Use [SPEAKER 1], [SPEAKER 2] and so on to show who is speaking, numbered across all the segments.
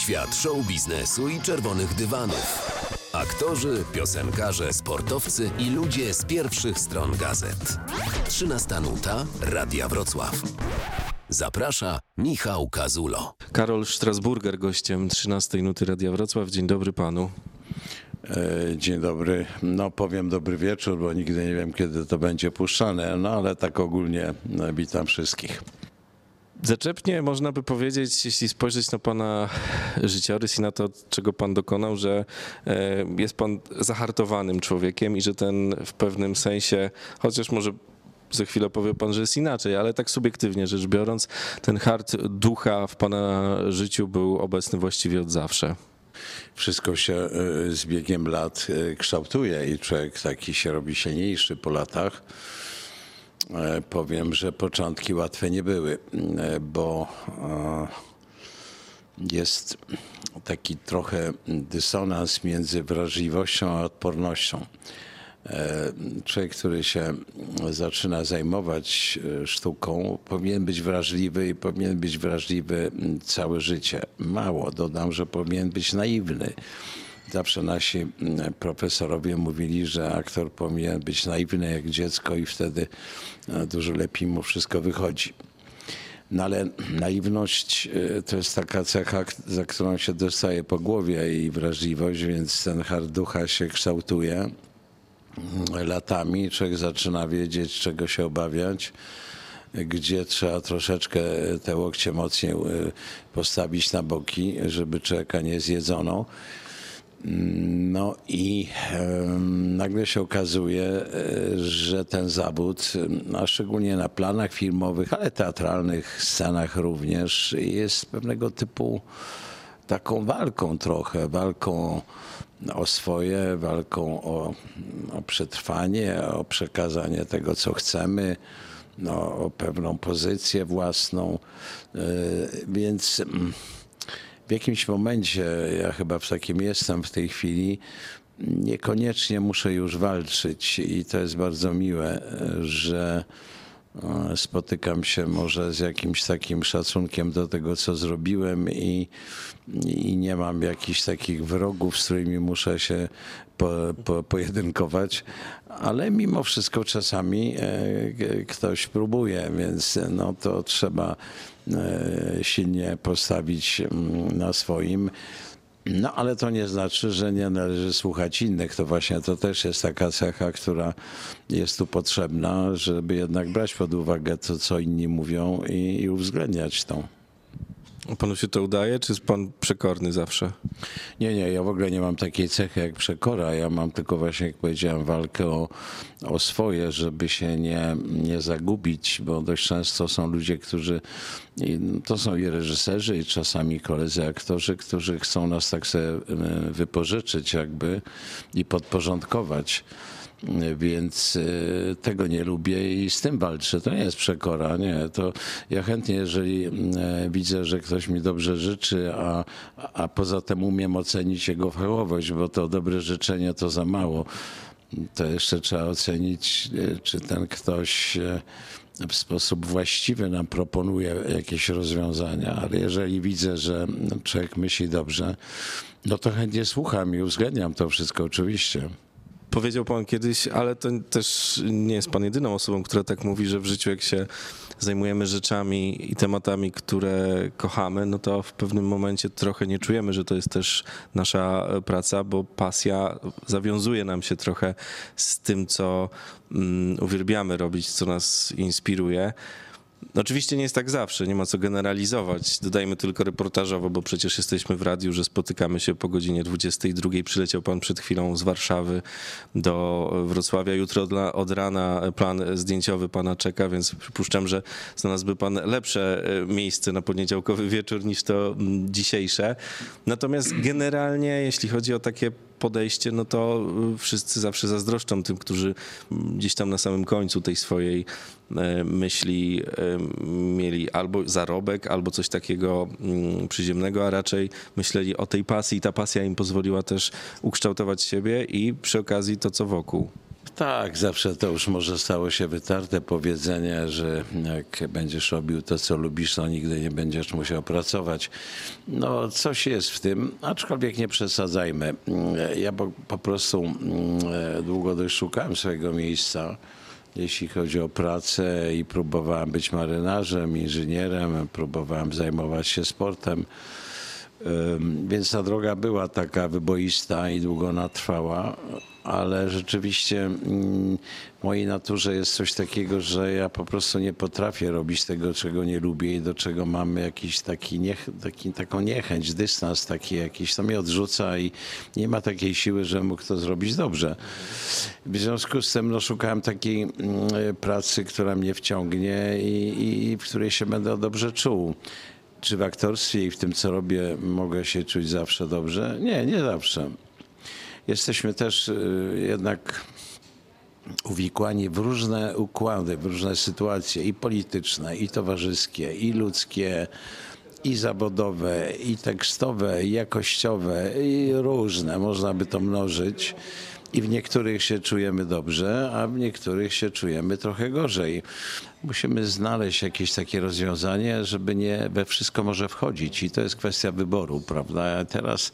[SPEAKER 1] Świat show biznesu i czerwonych dywanów. Aktorzy, piosenkarze, sportowcy i ludzie z pierwszych stron gazet. 13 nuta Radia Wrocław. Zaprasza Michał Kazulo.
[SPEAKER 2] Karol Strasburger, gościem 13 Nuty Radia Wrocław. Dzień dobry panu.
[SPEAKER 3] E, Dzień dobry. No powiem dobry wieczór, bo nigdy nie wiem, kiedy to będzie puszczane, no ale tak ogólnie no, witam wszystkich.
[SPEAKER 2] Zaczepnie można by powiedzieć, jeśli spojrzeć na pana życiorys i na to, czego pan dokonał, że e, jest pan zahartowanym człowiekiem i że ten w pewnym sensie, chociaż może za chwilę powie pan, że jest inaczej, ale tak subiektywnie rzecz biorąc, ten hart ducha w pana życiu był obecny właściwie od zawsze.
[SPEAKER 3] Wszystko się e, z biegiem lat e, kształtuje i człowiek taki się robi silniejszy po latach. E, Powiem, że początki łatwe nie były, e, bo e, jest taki trochę dysonans między wrażliwością a odpornością. Człowiek, który się zaczyna zajmować sztuką, powinien być wrażliwy i powinien być wrażliwy całe życie. Mało, dodam, że powinien być naiwny. Zawsze nasi mm, profesorowie mówili, że aktor powinien być naiwny jak dziecko i wtedy e, dużo lepiej mu wszystko wychodzi. No ale naiwność e, to jest taka cecha, za którą się dostaje po głowie i wrażliwość, więc ten hart ducha się kształtuje mm, latami. Człowiek zaczyna wiedzieć, czego się obawiać, gdzie trzeba troszeczkę te łokcie mocniej e, postawić na boki, żeby człowieka nie zjedzono. No i nagle się okazuje, e, że ten zawód, a szczególnie na planach filmowych, ale teatralnych, scenach również, jest pewnego typu taką walką trochę, walką o swoje, walką o, o przetrwanie, o przekazanie tego, co chcemy, no, o pewną pozycję własną. E, Więc mm, w jakimś momencie, ja chyba w takim jestem w tej chwili, niekoniecznie muszę już walczyć i to jest bardzo miłe, że e, spotykam się może z jakimś takim szacunkiem do tego, co zrobiłem i, i nie mam jakichś takich wrogów, z którymi muszę się po, po, pojedynkować, ale mimo wszystko czasami e, ktoś próbuje, więc no to trzeba silnie postawić mm, na swoim. No ale to nie znaczy, że nie należy słuchać innych. To właśnie to też jest taka cecha, która jest tu potrzebna, żeby jednak brać pod uwagę to, co inni mówią i, i uwzględniać to.
[SPEAKER 2] Panu się to udaje, czy jest pan przekorny zawsze?
[SPEAKER 3] Nie, nie, ja w ogóle nie mam takiej cechy jak przekora. Ja mam tylko właśnie, jak powiedziałem, walkę o, o swoje, żeby się nie, nie zagubić, bo dość często są ludzie, którzy, to są i reżyserzy, i czasami koledzy aktorzy, którzy chcą nas tak sobie e, wypożyczyć jakby i podporządkować. Więc e, tego nie lubię i z tym walczę. To nie jest przekora, nie. To ja chętnie, jeżeli e, widzę, że ktoś mi dobrze życzy, a, a poza tym umiem ocenić jego fachowość, bo to dobre życzenie to za mało. To jeszcze trzeba ocenić, e, czy ten ktoś w sposób właściwy nam proponuje jakieś rozwiązania, ale jeżeli widzę, że człowiek myśli dobrze, no to chętnie słucham i uwzględniam to wszystko oczywiście.
[SPEAKER 2] Powiedział pan kiedyś, ale to też nie jest pan jedyną osobą, która tak mówi, że w życiu jak się zajmujemy rzeczami i tematami, które kochamy, no to w pewnym momencie trochę nie czujemy, że to jest też nasza praca, bo pasja zawiązuje nam się trochę z tym, co mm, uwielbiamy robić, co nas inspiruje. Oczywiście nie jest tak zawsze, nie ma co generalizować. Dodajmy tylko reportażowo, bo przecież jesteśmy w radiu, że spotykamy się po godzinie 22. Przyleciał pan przed chwilą z Warszawy do Wrocławia. Jutro od, rana plan zdjęciowy pana czeka, więc przypuszczam, że znalazłby pan lepsze e, miejsce na poniedziałkowy wieczór niż to dzisiejsze. Natomiast generalnie, jeśli chodzi o takie podejście, no to y, wszyscy zawsze zazdroszczą tym, którzy mm, gdzieś tam na samym końcu tej swojej e, myśli e, mieli albo zarobek, albo coś takiego mm, przyziemnego, a raczej myśleli o tej pasji i ta pasja im pozwoliła też ukształtować siebie i przy okazji to, co wokół.
[SPEAKER 3] Tak, zawsze to już może stało się wytarte powiedzenie, że jak będziesz robił to, co lubisz, to nigdy nie będziesz musiał pracować. No, coś jest w tym, aczkolwiek nie przesadzajmy. Ja po, po prostu mm, długo dość szukałem swojego miejsca, jeśli chodzi o pracę i próbowałem być marynarzem, inżynierem, próbowałem zajmować się sportem. Więc ta droga była taka wyboista i długo ona trwała, ale rzeczywiście mm, w mojej naturze jest coś takiego, że ja po prostu nie potrafię robić tego, czego nie lubię i do czego mam jakiś taki, niech, taki taką niechęć, dystans taki jakiś, to mnie odrzuca i nie ma takiej siły, że mógł to zrobić dobrze. W związku z tym no, szukałem takiej mm, pracy, która mnie wciągnie i, i w której się będę dobrze czuł. Czy w aktorstwie i w tym, co robię, mogę się czuć zawsze dobrze? Nie, nie zawsze. Jesteśmy też y, jednak uwikłani w różne układy, w różne sytuacje i polityczne, i towarzyskie, i ludzkie, i zawodowe, i tekstowe, i jakościowe, i różne. Można by to mnożyć. I w niektórych się czujemy dobrze, a w niektórych się czujemy trochę gorzej. Musimy znaleźć jakieś takie rozwiązanie, żeby nie we wszystko może wchodzić. I to jest kwestia wyboru, prawda? Teraz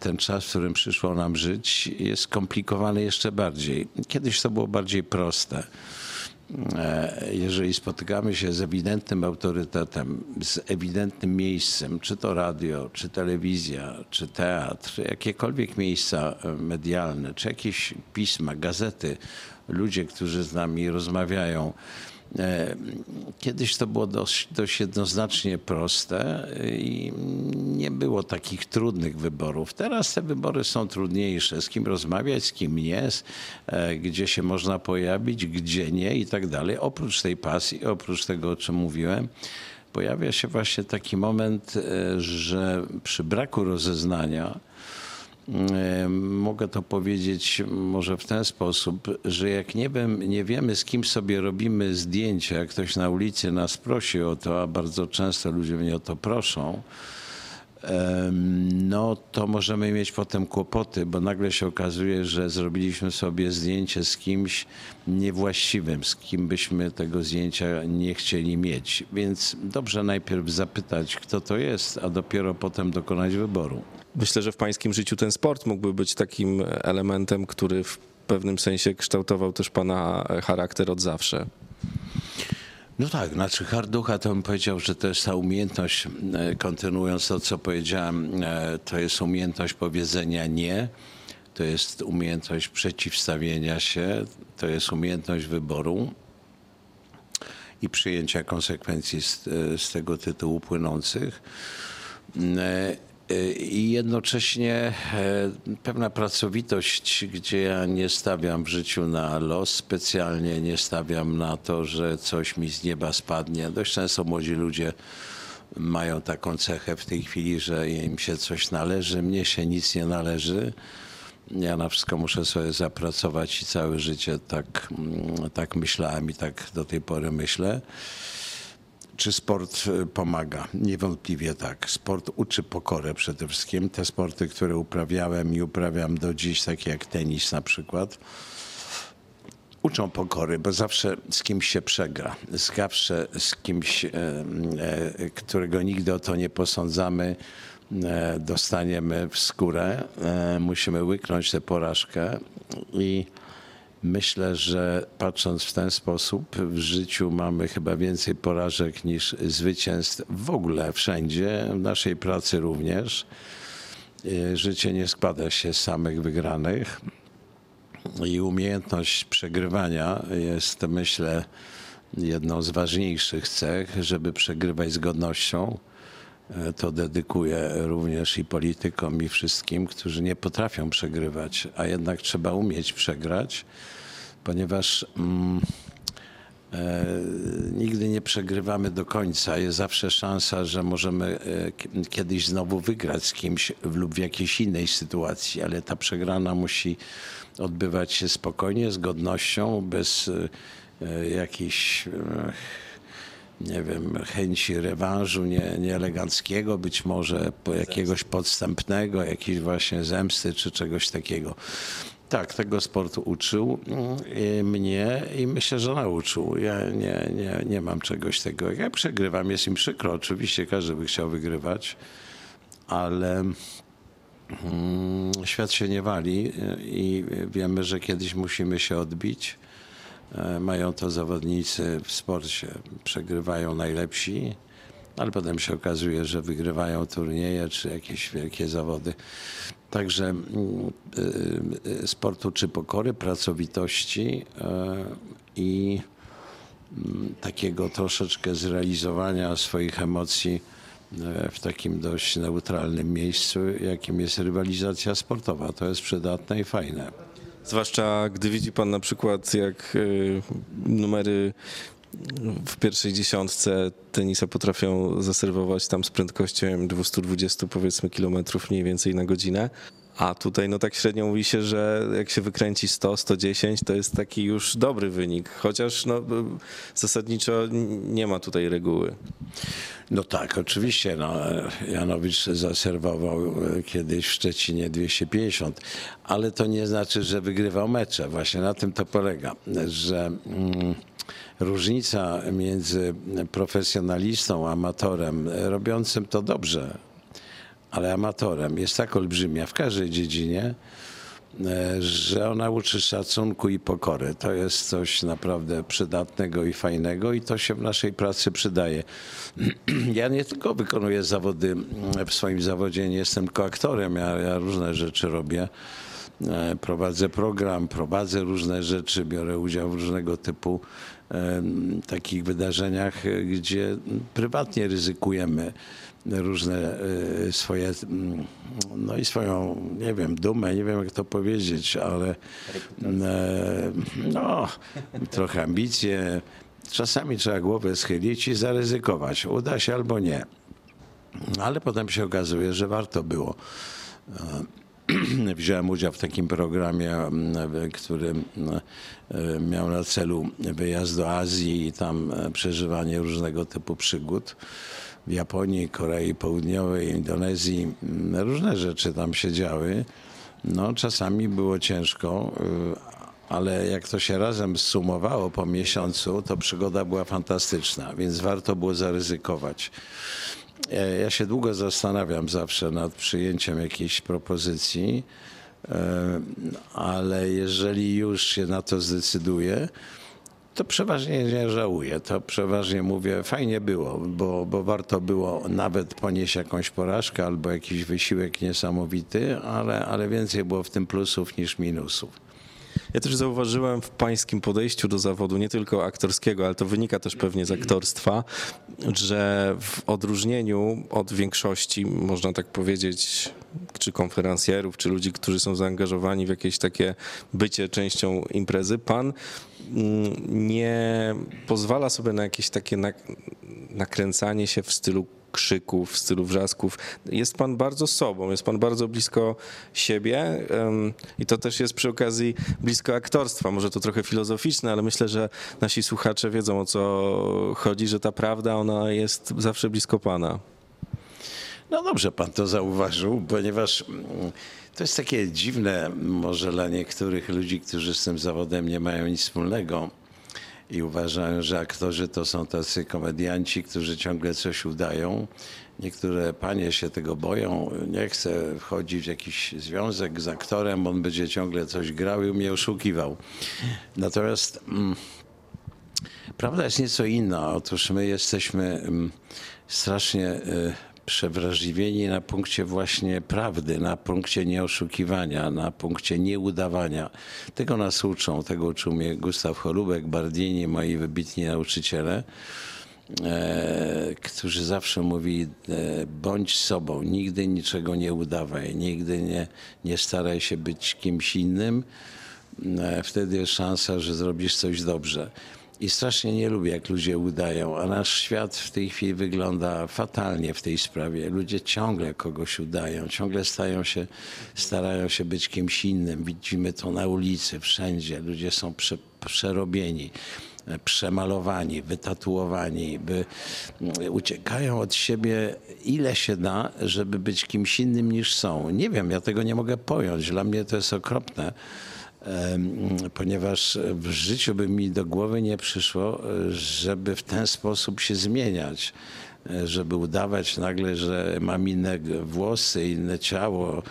[SPEAKER 3] ten czas, w którym przyszło nam żyć, jest skomplikowany jeszcze bardziej. Kiedyś to było bardziej proste. E, Jeżeli spotykamy się z ewidentnym autorytetem, z ewidentnym miejscem, czy to radio, czy telewizja, czy teatr, jakiekolwiek miejsca e, medialne, czy jakieś pisma, gazety, ludzie, którzy z nami rozmawiają, Kiedyś to było dość, dość jednoznacznie proste i nie było takich trudnych wyborów. Teraz te wybory są trudniejsze. Z kim rozmawiać, z kim nie, e, gdzie się można pojawić, gdzie nie i tak dalej. Oprócz tej pasji, oprócz tego, o czym mówiłem, pojawia się właśnie taki moment, e, że przy braku rozeznania, E, Mogę to powiedzieć może w ten sposób, że jak nie, wiem, nie wiemy, z kim sobie robimy zdjęcia, jak ktoś na ulicy nas prosi o to, a bardzo często ludzie mnie o to proszą, no to możemy mieć potem kłopoty, bo nagle się okazuje, że zrobiliśmy sobie zdjęcie z kimś niewłaściwym, z kim byśmy tego zdjęcia nie chcieli mieć. Więc dobrze najpierw zapytać, kto to jest, a dopiero potem dokonać wyboru.
[SPEAKER 2] Myślę, że w pańskim życiu ten sport mógłby być takim elementem, który w pewnym sensie kształtował też pana charakter od zawsze.
[SPEAKER 3] No tak, znaczy harducha to bym powiedział, że to jest ta umiejętność, e, kontynuując to, co powiedziałem, e, to jest umiejętność powiedzenia nie, to jest umiejętność przeciwstawienia się, to jest umiejętność wyboru i przyjęcia konsekwencji z, e, z tego tytułu płynących. E, I jednocześnie e, pewna pracowitość, gdzie ja nie stawiam w życiu na los specjalnie, nie stawiam na to, że coś mi z nieba spadnie. Dość często młodzi ludzie mają taką cechę w tej chwili, że im się coś należy, mnie się nic nie należy. Ja na wszystko muszę sobie zapracować i całe życie tak, mm, tak myślałem i tak do tej pory myślę. Czy sport y, pomaga? Niewątpliwie tak. Sport uczy pokorę przede wszystkim. Te sporty, które uprawiałem i uprawiam do dziś, takie jak tenis na przykład, uczą pokory, bo zawsze z kimś się przegra. Zawsze z kimś, e, e, którego nigdy o to nie posądzamy, e, dostaniemy w skórę. E, musimy łyknąć tę porażkę i myślę, że patrząc w ten sposób, w życiu mamy chyba więcej porażek niż zwycięstw w ogóle wszędzie, w naszej pracy również. E, Życie nie składa się z samych wygranych i umiejętność przegrywania jest, myślę, jedną z ważniejszych cech, żeby przegrywać z godnością. E, To dedykuję również i politykom, i wszystkim, którzy nie potrafią przegrywać, a jednak trzeba umieć przegrać, ponieważ mm, e, nigdy nie przegrywamy do końca. Jest zawsze szansa, że możemy e, kiedyś znowu wygrać z kimś lub w jakiejś innej sytuacji, ale ta przegrana musi odbywać się spokojnie, z godnością, bez e, jakichś. E, nie wiem, chęci rewanżu nie, nieeleganckiego, być może jakiegoś podstępnego, jakiejś właśnie zemsty czy czegoś takiego. Tak, tego sportu uczył mm, mnie i myślę, że nauczył. Ja nie, nie, nie mam czegoś tego. Ja przegrywam, jest im przykro. Oczywiście każdy by chciał wygrywać, ale mm, świat się nie wali i wiemy, że kiedyś musimy się odbić. E, Mają to zawodnicy w sporcie. Przegrywają najlepsi, ale potem się okazuje, że wygrywają turnieje czy jakieś wielkie zawody. Także mm, y, y, sportu czy pokory, pracowitości e, i mm, takiego troszeczkę zrealizowania swoich emocji e, w takim dość neutralnym miejscu, jakim jest rywalizacja sportowa. To jest przydatne i fajne.
[SPEAKER 2] Zwłaszcza gdy widzi pan na przykład, jak y, numery w pierwszej dziesiątce tenisa potrafią zaserwować tam z prędkością nie wiem, 220 powiedzmy kilometrów mniej więcej na godzinę. A tutaj no tak średnio mówi się, że jak się wykręci 100, 110 to jest taki już dobry wynik, chociaż no, zasadniczo nie ma tutaj reguły.
[SPEAKER 3] No tak, oczywiście. No, Janowicz zaserwował e, kiedyś w Szczecinie 250, ale to nie znaczy, że wygrywał mecze. Właśnie na tym to polega, że mm, różnica między profesjonalistą, amatorem, e, robiącym to dobrze, ale amatorem jest tak olbrzymia w każdej dziedzinie, e, że ona uczy szacunku i pokory. To jest coś naprawdę przydatnego i fajnego i to się w naszej pracy przydaje. Ja nie tylko wykonuję zawody w swoim zawodzie, nie jestem tylko aktorem, ja, ja różne rzeczy robię. E, Prowadzę program, prowadzę różne rzeczy, biorę udział w różnego typu takich wydarzeniach, e, gdzie prywatnie ryzykujemy różne e, swoje, no i swoją, nie wiem, dumę, nie wiem jak to powiedzieć, ale e, no, trochę ambicje. Czasami trzeba głowę schylić i zaryzykować. Uda się albo nie. Ale potem się okazuje, że warto było. Wziąłem udział w takim programie, mm, który mm, e, miał na celu wyjazd do Azji i tam e, przeżywanie różnego typu przygód. W Japonii, Korei Południowej, Indonezji mm, różne rzeczy tam się działy. No, czasami było ciężko, y, ale jak to się razem zsumowało po miesiącu, to przygoda była fantastyczna, więc warto było zaryzykować. E, Ja się długo zastanawiam zawsze nad przyjęciem jakiejś propozycji, e, ale jeżeli już się na to zdecyduję, to przeważnie nie żałuję. To przeważnie mówię, fajnie było, bo, bo warto było nawet ponieść jakąś porażkę albo jakiś wysiłek niesamowity, ale, ale więcej było w tym plusów niż minusów.
[SPEAKER 2] Ja też zauważyłem w pańskim podejściu do zawodu, nie tylko aktorskiego, ale to wynika też pewnie z aktorstwa, że w odróżnieniu od większości, można tak powiedzieć, czy konferencjerów, czy ludzi, którzy są zaangażowani w jakieś takie bycie częścią imprezy, pan mm, nie pozwala sobie na jakieś takie nakręcanie się w stylu krzyków, w stylu wrzasków. Jest pan bardzo sobą, jest pan bardzo blisko siebie i to też jest przy okazji blisko aktorstwa. Może to trochę filozoficzne, ale myślę, że nasi słuchacze wiedzą o co chodzi, że ta prawda ona jest zawsze blisko pana.
[SPEAKER 3] No dobrze pan to zauważył, ponieważ mm, to jest takie dziwne może dla niektórych ludzi, którzy z tym zawodem nie mają nic wspólnego i uważają, że aktorzy to są tacy komedianci, którzy ciągle coś udają. Niektóre panie się tego boją. Nie chcę wchodzić w jakiś związek z aktorem, on będzie ciągle coś grał i mnie oszukiwał. Natomiast mm, Prawda jest nieco inna. Otóż my jesteśmy mm, strasznie y, przewrażliwieni na punkcie właśnie prawdy, na punkcie nieoszukiwania, na punkcie nieudawania. Tego nas uczą, tego uczył mnie Gustaw Cholubek, Bardini, moi wybitni nauczyciele, e, którzy zawsze mówi e, bądź sobą, nigdy niczego nie udawaj, nigdy nie, nie staraj się być kimś innym, e, wtedy jest szansa, że zrobisz coś dobrze. I strasznie nie lubię, jak ludzie udają, a nasz świat w tej chwili wygląda fatalnie w tej sprawie. Ludzie ciągle kogoś udają, ciągle stają się, starają się być kimś innym. Widzimy to na ulicy, wszędzie. Ludzie są prze, przerobieni. e, przemalowani, wytatuowani, by mm, uciekają od siebie ile się da, żeby być kimś innym niż są. Nie wiem, ja tego nie mogę pojąć. Dla mnie to jest okropne ponieważ w życiu by mi do głowy nie przyszło, żeby w ten sposób się zmieniać żeby udawać nagle, że mam inne włosy, inne ciało,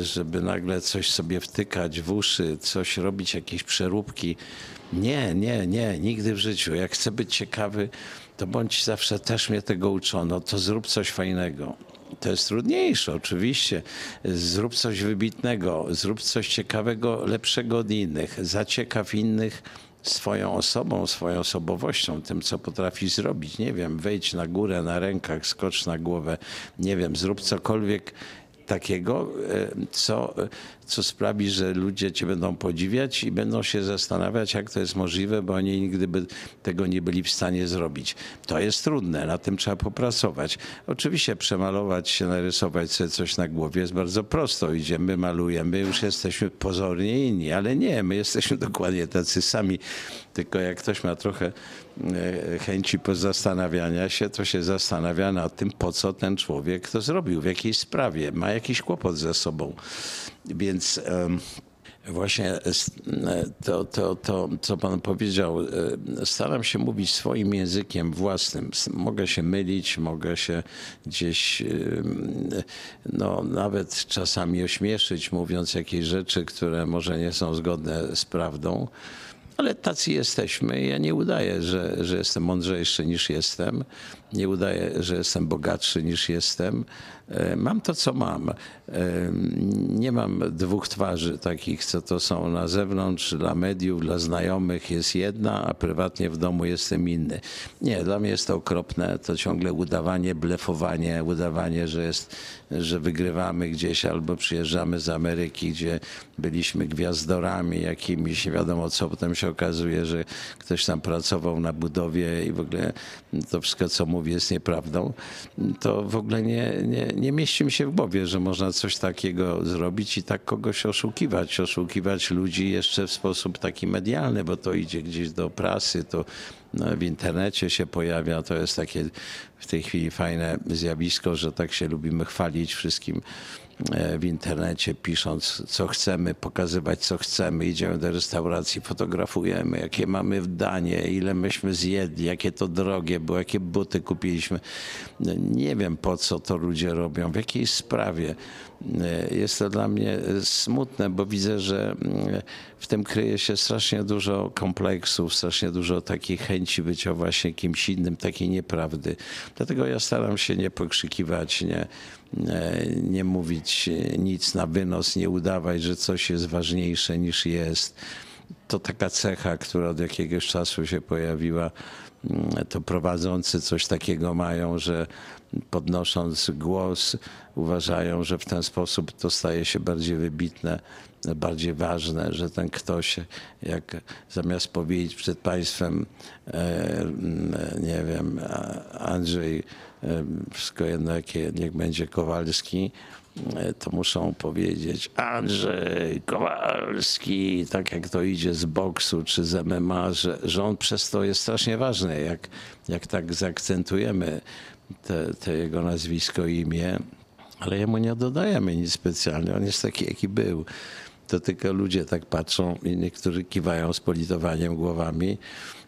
[SPEAKER 3] żeby nagle coś sobie wtykać w uszy, coś robić, jakieś przeróbki. Nie, nie, nie, nigdy w życiu. Jak chcę być ciekawy, to bądź zawsze też mnie tego uczono, to zrób coś fajnego. To jest trudniejsze, oczywiście. Zrób coś wybitnego, zrób coś ciekawego, lepszego od innych, zaciekaw innych swoją osobą, swoją osobowością, tym, co potrafisz zrobić. Nie wiem, wejdź na górę na rękach, skocz na głowę, nie wiem, zrób cokolwiek takiego, e, co, co sprawi, że ludzie cię będą podziwiać i będą się zastanawiać, jak to jest możliwe, bo oni nigdy by tego nie byli w stanie zrobić. To jest trudne, na tym trzeba popracować. Oczywiście przemalować się, narysować sobie coś na głowie jest bardzo prosto. Idziemy, malujemy, już jesteśmy pozornie inni, ale nie, my jesteśmy dokładnie tacy sami. Tylko jak ktoś ma trochę chęci pozastanawiania się, to się zastanawia nad tym, po co ten człowiek to zrobił, w jakiej sprawie, ma jakiś kłopot ze sobą. Więc właśnie e, to, to, to, co pan powiedział, e, staram się mówić swoim językiem własnym. Mogę się mylić, mogę się gdzieś no, nawet czasami ośmieszyć, mówiąc jakieś rzeczy, które może nie są zgodne z prawdą. Ale tacy jesteśmy. Ja nie udaję, że, że jestem mądrzejszy niż jestem. Nie udaję, że jestem bogatszy niż jestem. E, mam to, co mam. E, nie mam dwóch twarzy takich, co to są na zewnątrz, dla mediów, dla znajomych jest jedna, a prywatnie w domu jestem inny. Nie, dla mnie jest to okropne. To ciągle udawanie, blefowanie, udawanie, że, jest, że wygrywamy gdzieś albo przyjeżdżamy z Ameryki, gdzie byliśmy gwiazdorami jakimiś, nie wiadomo co. Potem się okazuje, że ktoś tam pracował na budowie i w ogóle to wszystko, co mówi, jest nieprawdą. To w ogóle nie, nie, nie mieści mi się w głowie, że można coś takiego zrobić i tak kogoś oszukiwać. Oszukiwać ludzi jeszcze w sposób taki medialny, bo to idzie gdzieś do prasy, to w internecie się pojawia. To jest takie w tej chwili fajne zjawisko, że tak się lubimy chwalić wszystkim E, w internecie, pisząc co chcemy, pokazywać co chcemy. Idziemy do restauracji, fotografujemy, jakie mamy w danie, ile myśmy zjedli, jakie to drogie było, jakie buty kupiliśmy. No, nie wiem po co to ludzie robią, w jakiej sprawie. E, jest to dla mnie smutne, bo widzę, że mm, w tym kryje się strasznie dużo kompleksów, strasznie dużo takiej chęci bycia właśnie kimś innym, takiej nieprawdy. Dlatego ja staram się nie pokrzykiwać, nie, E, nie mówić nic na wynos, nie udawać, że coś jest ważniejsze niż jest. To taka cecha, która od jakiegoś czasu się pojawiła. Mm, to prowadzący coś takiego mają, że podnosząc głos, uważają, że w ten sposób to staje się bardziej wybitne, bardziej ważne, że ten ktoś, jak zamiast powiedzieć przed państwem, e, nie wiem, Andrzej, e, wszystko jedno, jakie niech będzie Kowalski, to muszą powiedzieć Andrzej Kowalski, tak jak to idzie z boksu czy z MMA, że, że on przez to jest strasznie ważny. Jak, jak tak zaakcentujemy te, te jego nazwisko i imię, ale jemu nie dodajemy nic specjalnie. On jest taki, jaki był. To tylko ludzie tak patrzą i niektórzy kiwają z politowaniem głowami.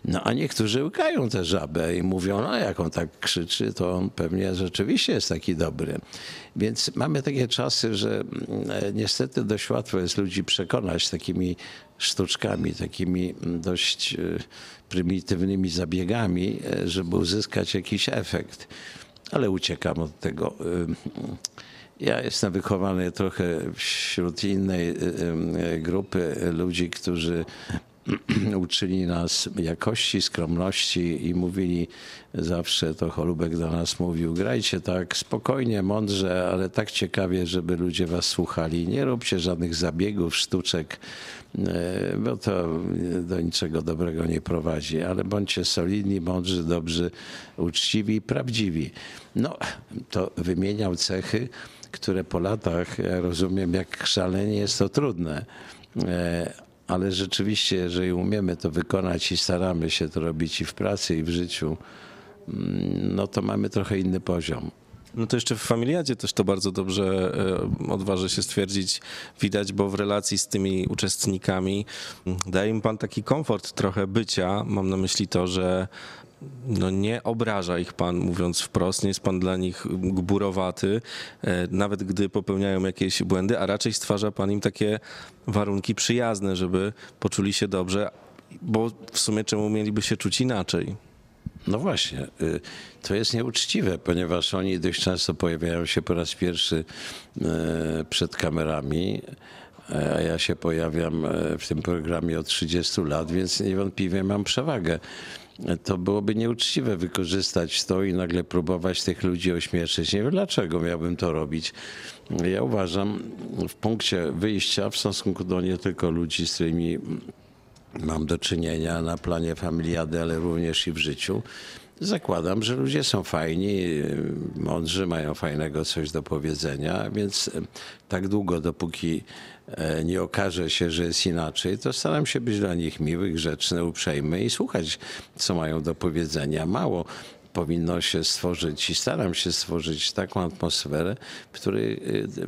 [SPEAKER 3] No a niektórzy łykają tę żabę i mówią, no jak on tak krzyczy, to on pewnie rzeczywiście jest taki dobry. Więc mamy takie czasy, że mm, niestety dość łatwo jest ludzi przekonać takimi sztuczkami, takimi mm, dość e, prymitywnymi zabiegami, e, żeby uzyskać jakiś efekt ale uciekam od tego. Ja jestem wychowany trochę wśród innej grupy ludzi, którzy uczyli nas jakości, skromności i mówili zawsze, to Cholubek do nas mówił, grajcie tak spokojnie, mądrze, ale tak ciekawie, żeby ludzie was słuchali. Nie róbcie żadnych zabiegów, sztuczek, e, bo to do niczego dobrego nie prowadzi, ale bądźcie solidni, mądrzy, dobrzy, uczciwi i prawdziwi. No, to wymieniał cechy, które po latach, ja rozumiem, jak szalenie jest to trudne e, ale rzeczywiście, jeżeli umiemy to wykonać i staramy się to robić i w pracy, i w życiu, mm, no to mamy trochę inny poziom.
[SPEAKER 2] No to jeszcze w familiadzie też to bardzo dobrze e, odważę się stwierdzić, widać, bo w relacji z tymi uczestnikami mm, daje im pan taki komfort trochę bycia. Mam na myśli to, że no nie obraża ich pan, mówiąc wprost, nie jest pan dla nich gburowaty, e, nawet gdy popełniają jakieś błędy, a raczej stwarza pan im takie warunki przyjazne, żeby poczuli się dobrze, bo w sumie czemu mieliby się czuć inaczej?
[SPEAKER 3] No właśnie, y, to jest nieuczciwe, ponieważ oni dość często pojawiają się po raz pierwszy e, przed kamerami, e, a ja się pojawiam e, w tym programie od 30 lat, więc niewątpliwie mam przewagę. To byłoby nieuczciwe wykorzystać to i nagle próbować tych ludzi ośmieszyć. Nie wiem dlaczego miałbym to robić. Ja uważam w punkcie wyjścia w stosunku do nie tylko ludzi, z którymi mam do czynienia na planie familiady, ale również i w życiu. Zakładam, że ludzie są fajni, mądrzy, mają fajnego coś do powiedzenia, więc tak długo, dopóki e, nie okaże się, że jest inaczej, to staram się być dla nich miły, grzeczny, uprzejmy i słuchać, co mają do powiedzenia. Mało powinno się stworzyć i staram się stworzyć taką atmosferę, w której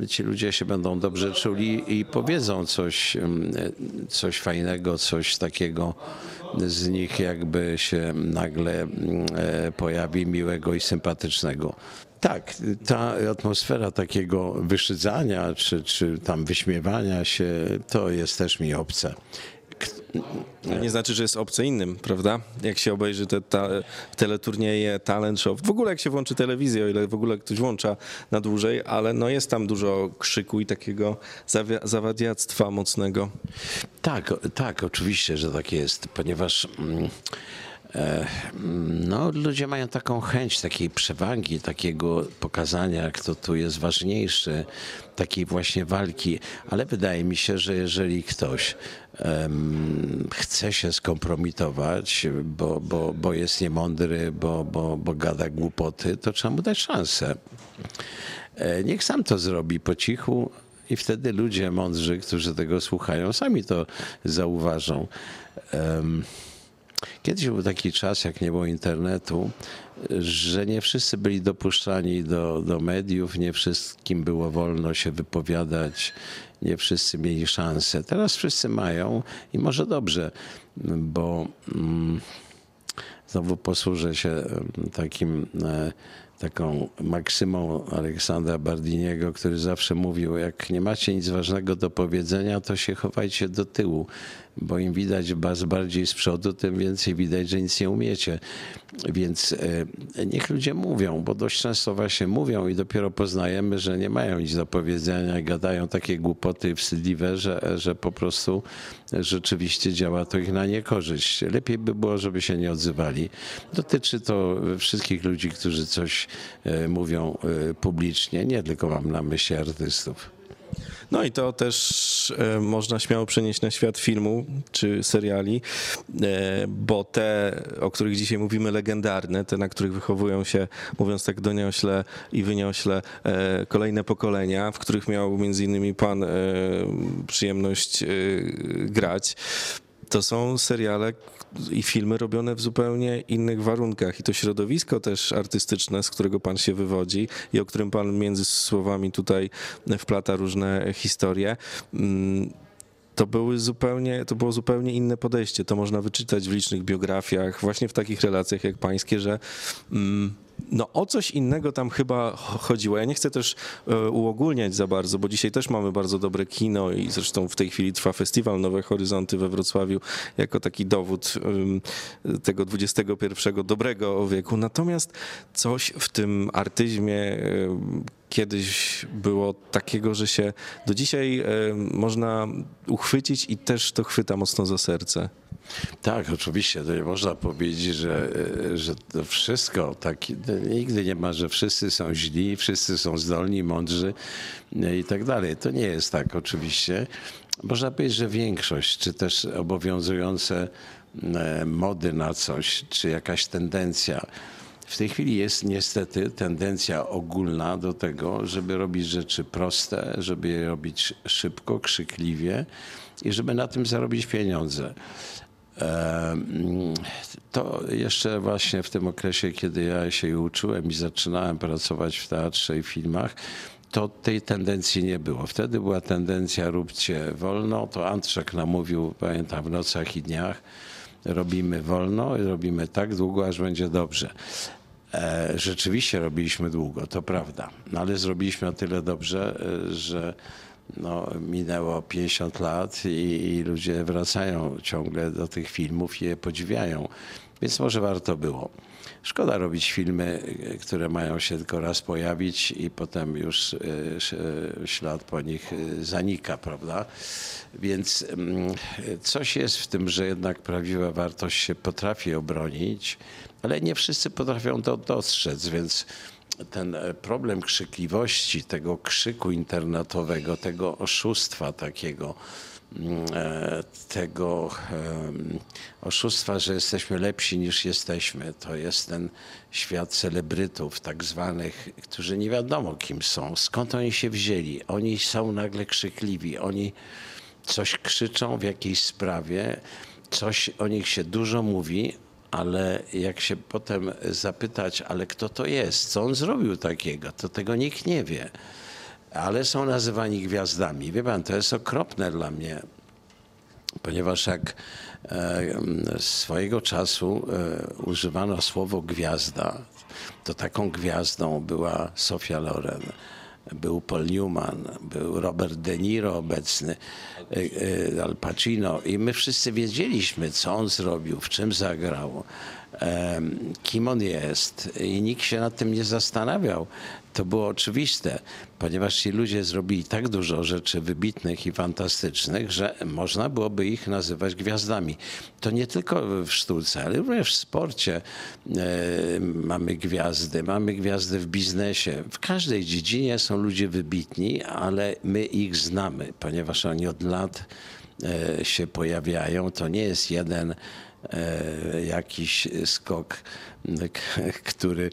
[SPEAKER 3] y, ci ludzie się będą dobrze czuli i powiedzą coś, mm, coś fajnego, coś takiego z nich jakby się nagle mm, e, pojawi miłego i sympatycznego. Tak, ta atmosfera takiego wyszydzania czy, czy tam wyśmiewania się, to jest też mi obce.
[SPEAKER 2] Nie znaczy, że jest obce innym, prawda? Jak się obejrzy te ta, teleturnieje, talent show, w ogóle jak się włączy telewizję, o ile w ogóle ktoś włącza na dłużej, ale no jest tam dużo krzyku i takiego zawadiactwa mocnego.
[SPEAKER 3] Tak, tak, oczywiście, że tak jest, ponieważ... Mm, e, no, ludzie mają taką chęć takiej przewagi, takiego pokazania, kto tu jest ważniejszy, takiej właśnie walki, ale wydaje mi się, że jeżeli ktoś chce się skompromitować, bo, bo, bo jest niemądry, bo, bo, bo gada głupoty, to trzeba mu dać szansę. E, niech sam to zrobi po cichu, i wtedy ludzie mądrzy, którzy tego słuchają, sami to zauważą. Kiedyś był taki czas, jak nie było internetu, że nie wszyscy byli dopuszczani do, do mediów, nie wszystkim było wolno się wypowiadać, nie wszyscy mieli szansę. Teraz wszyscy mają i może dobrze, bo mm, znowu posłużę się takim. E, taką maksymą Aleksandra Bardiniego, który zawsze mówił, jak nie macie nic ważnego do powiedzenia, to się chowajcie do tyłu, bo im widać was bardziej z przodu, tym więcej widać, że nic nie umiecie. Więc e, niech ludzie mówią, bo dość często właśnie mówią i dopiero poznajemy, że nie mają nic do powiedzenia gadają takie głupoty wstydliwe, że, że po prostu rzeczywiście działa to ich na niekorzyść. Lepiej by było, żeby się nie odzywali. Dotyczy to wszystkich ludzi, którzy coś e, mówią e, publicznie, nie tylko mam na myśli artystów.
[SPEAKER 2] No i to też e, można śmiało przenieść na świat filmu czy seriali, e, bo te, o których dzisiaj mówimy, legendarne, te, na których wychowują się, mówiąc tak doniośle i wyniośle, e, kolejne pokolenia, w których miał między innymi pan przyjemność grać to są seriale i filmy robione w zupełnie innych warunkach i to środowisko też artystyczne, z którego pan się wywodzi i o którym pan między słowami tutaj wplata różne historie mm, to były zupełnie, to było zupełnie inne podejście. To można wyczytać w licznych biografiach, właśnie w takich relacjach jak pańskie, że mm, no o coś innego tam chyba chodziło. Ja nie chcę też e, uogólniać za bardzo, bo dzisiaj też mamy bardzo dobre kino i zresztą w tej chwili trwa festiwal Nowe Horyzonty we Wrocławiu jako taki dowód tego XXI dobrego wieku. Natomiast coś w tym artyzmie kiedyś było takiego, że się do dzisiaj można uchwycić i też to chwyta mocno za serce.
[SPEAKER 3] Tak, oczywiście. To nie można powiedzieć, że, że to wszystko tak. Nigdy nie ma, że wszyscy są źli, wszyscy są zdolni, mądrzy i tak dalej. To nie jest tak oczywiście. Można powiedzieć, że większość, czy też obowiązujące e, mody na coś, czy jakaś tendencja W tej chwili jest niestety tendencja ogólna do tego, żeby robić rzeczy proste, żeby je robić szybko, krzykliwie i żeby na tym zarobić pieniądze. To jeszcze właśnie w tym okresie, kiedy ja się uczyłem i zaczynałem pracować w teatrze i filmach, to tej tendencji nie było. Wtedy była tendencja róbcie wolno, to Antrzek namówił, pamiętam, w nocach i dniach, robimy wolno i robimy tak długo, aż będzie dobrze. E, rzeczywiście robiliśmy długo, to prawda, no ale zrobiliśmy o tyle dobrze, e, że no, minęło 50 lat i, i, ludzie wracają ciągle do tych filmów i je podziwiają. Więc może warto było. Szkoda robić filmy, które mają się tylko raz pojawić i potem już e, ślad po nich zanika, prawda? Więc mm, coś jest w tym, że jednak prawdziwa wartość się potrafi obronić, ale nie wszyscy potrafią to dostrzec, więc ten e, problem krzykliwości, tego krzyku internetowego, tego oszustwa takiego, mm, e, tego oszustwa, że jesteśmy lepsi niż jesteśmy. To jest ten świat celebrytów tak zwanych, którzy nie wiadomo kim są, skąd oni się wzięli. Oni są nagle krzykliwi, oni coś krzyczą w jakiejś sprawie, coś o nich się dużo mówi, ale jak się potem zapytać, ale kto to jest, co on zrobił takiego, to tego nikt nie wie. Ale są nazywani gwiazdami. Wie pan, to jest okropne dla mnie, ponieważ jak swojego czasu e, używano słowo gwiazda, to taką gwiazdą była Sofia Loren był Paul Newman, był Robert De Niro obecny, Al Pacino i my wszyscy wiedzieliśmy, co on zrobił, w czym zagrał, kim on jest i nikt się nad tym nie zastanawiał to było oczywiste, ponieważ ci ludzie zrobili tak dużo rzeczy wybitnych i fantastycznych, że można byłoby ich nazywać gwiazdami. To nie tylko w sztuce, ale również w sporcie e, mamy gwiazdy, mamy gwiazdy w biznesie. W każdej dziedzinie są ludzie wybitni, ale my ich znamy, ponieważ oni od lat e, się pojawiają. To nie jest jeden e, jakiś skok, który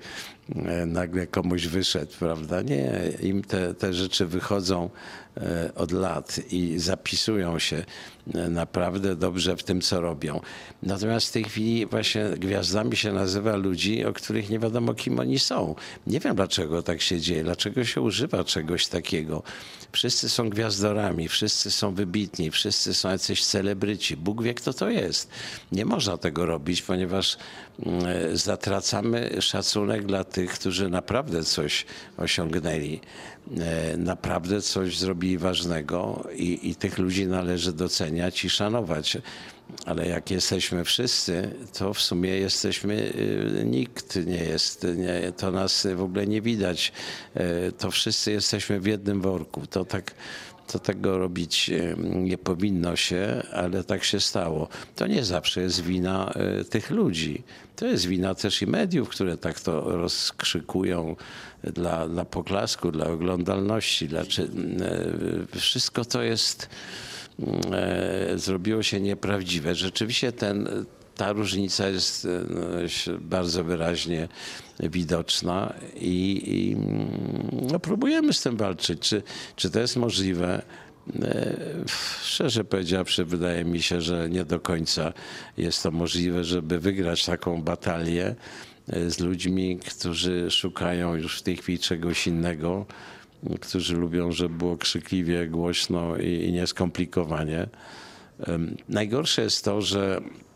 [SPEAKER 3] E, nagle komuś wyszedł, prawda? Nie, im te, te rzeczy wychodzą od lat i zapisują się e, naprawdę dobrze w tym, co robią. Natomiast w tej chwili właśnie gwiazdami się nazywa ludzi, o których nie wiadomo, kim oni są. Nie wiem, dlaczego tak się dzieje, dlaczego się używa czegoś takiego. Wszyscy są gwiazdorami, wszyscy są wybitni, wszyscy są jacyś celebryci. Bóg wie, kto to jest. Nie można tego robić, ponieważ mm, zatracamy szacunek dla tych, którzy naprawdę coś osiągnęli, e, naprawdę coś zrobili ważnego i, i tych ludzi należy doceniać i szanować. Ale jak jesteśmy wszyscy, to w sumie jesteśmy, e, nikt nie jest, nie, to nas w ogóle nie widać. E, to wszyscy jesteśmy w jednym worku. To tak to tego robić nie powinno się, ale tak się stało. To nie zawsze jest wina e, tych ludzi. To jest wina też i mediów, które tak to rozkrzykują dla, dla poklasku, dla oglądalności. Dla, czy, e, wszystko to jest, e, zrobiło się nieprawdziwe. Rzeczywiście ten, ta różnica jest no, bardzo wyraźnie widoczna i, i no, próbujemy z tym walczyć. Czy, czy to jest możliwe? E, szczerze powiedziawszy, wydaje mi się, że nie do końca jest to możliwe, żeby wygrać taką batalię e, z ludźmi, którzy szukają już w tej chwili czegoś innego, którzy lubią, żeby było krzykliwie, głośno i, i nieskomplikowanie. Najgorsze jest to, że E,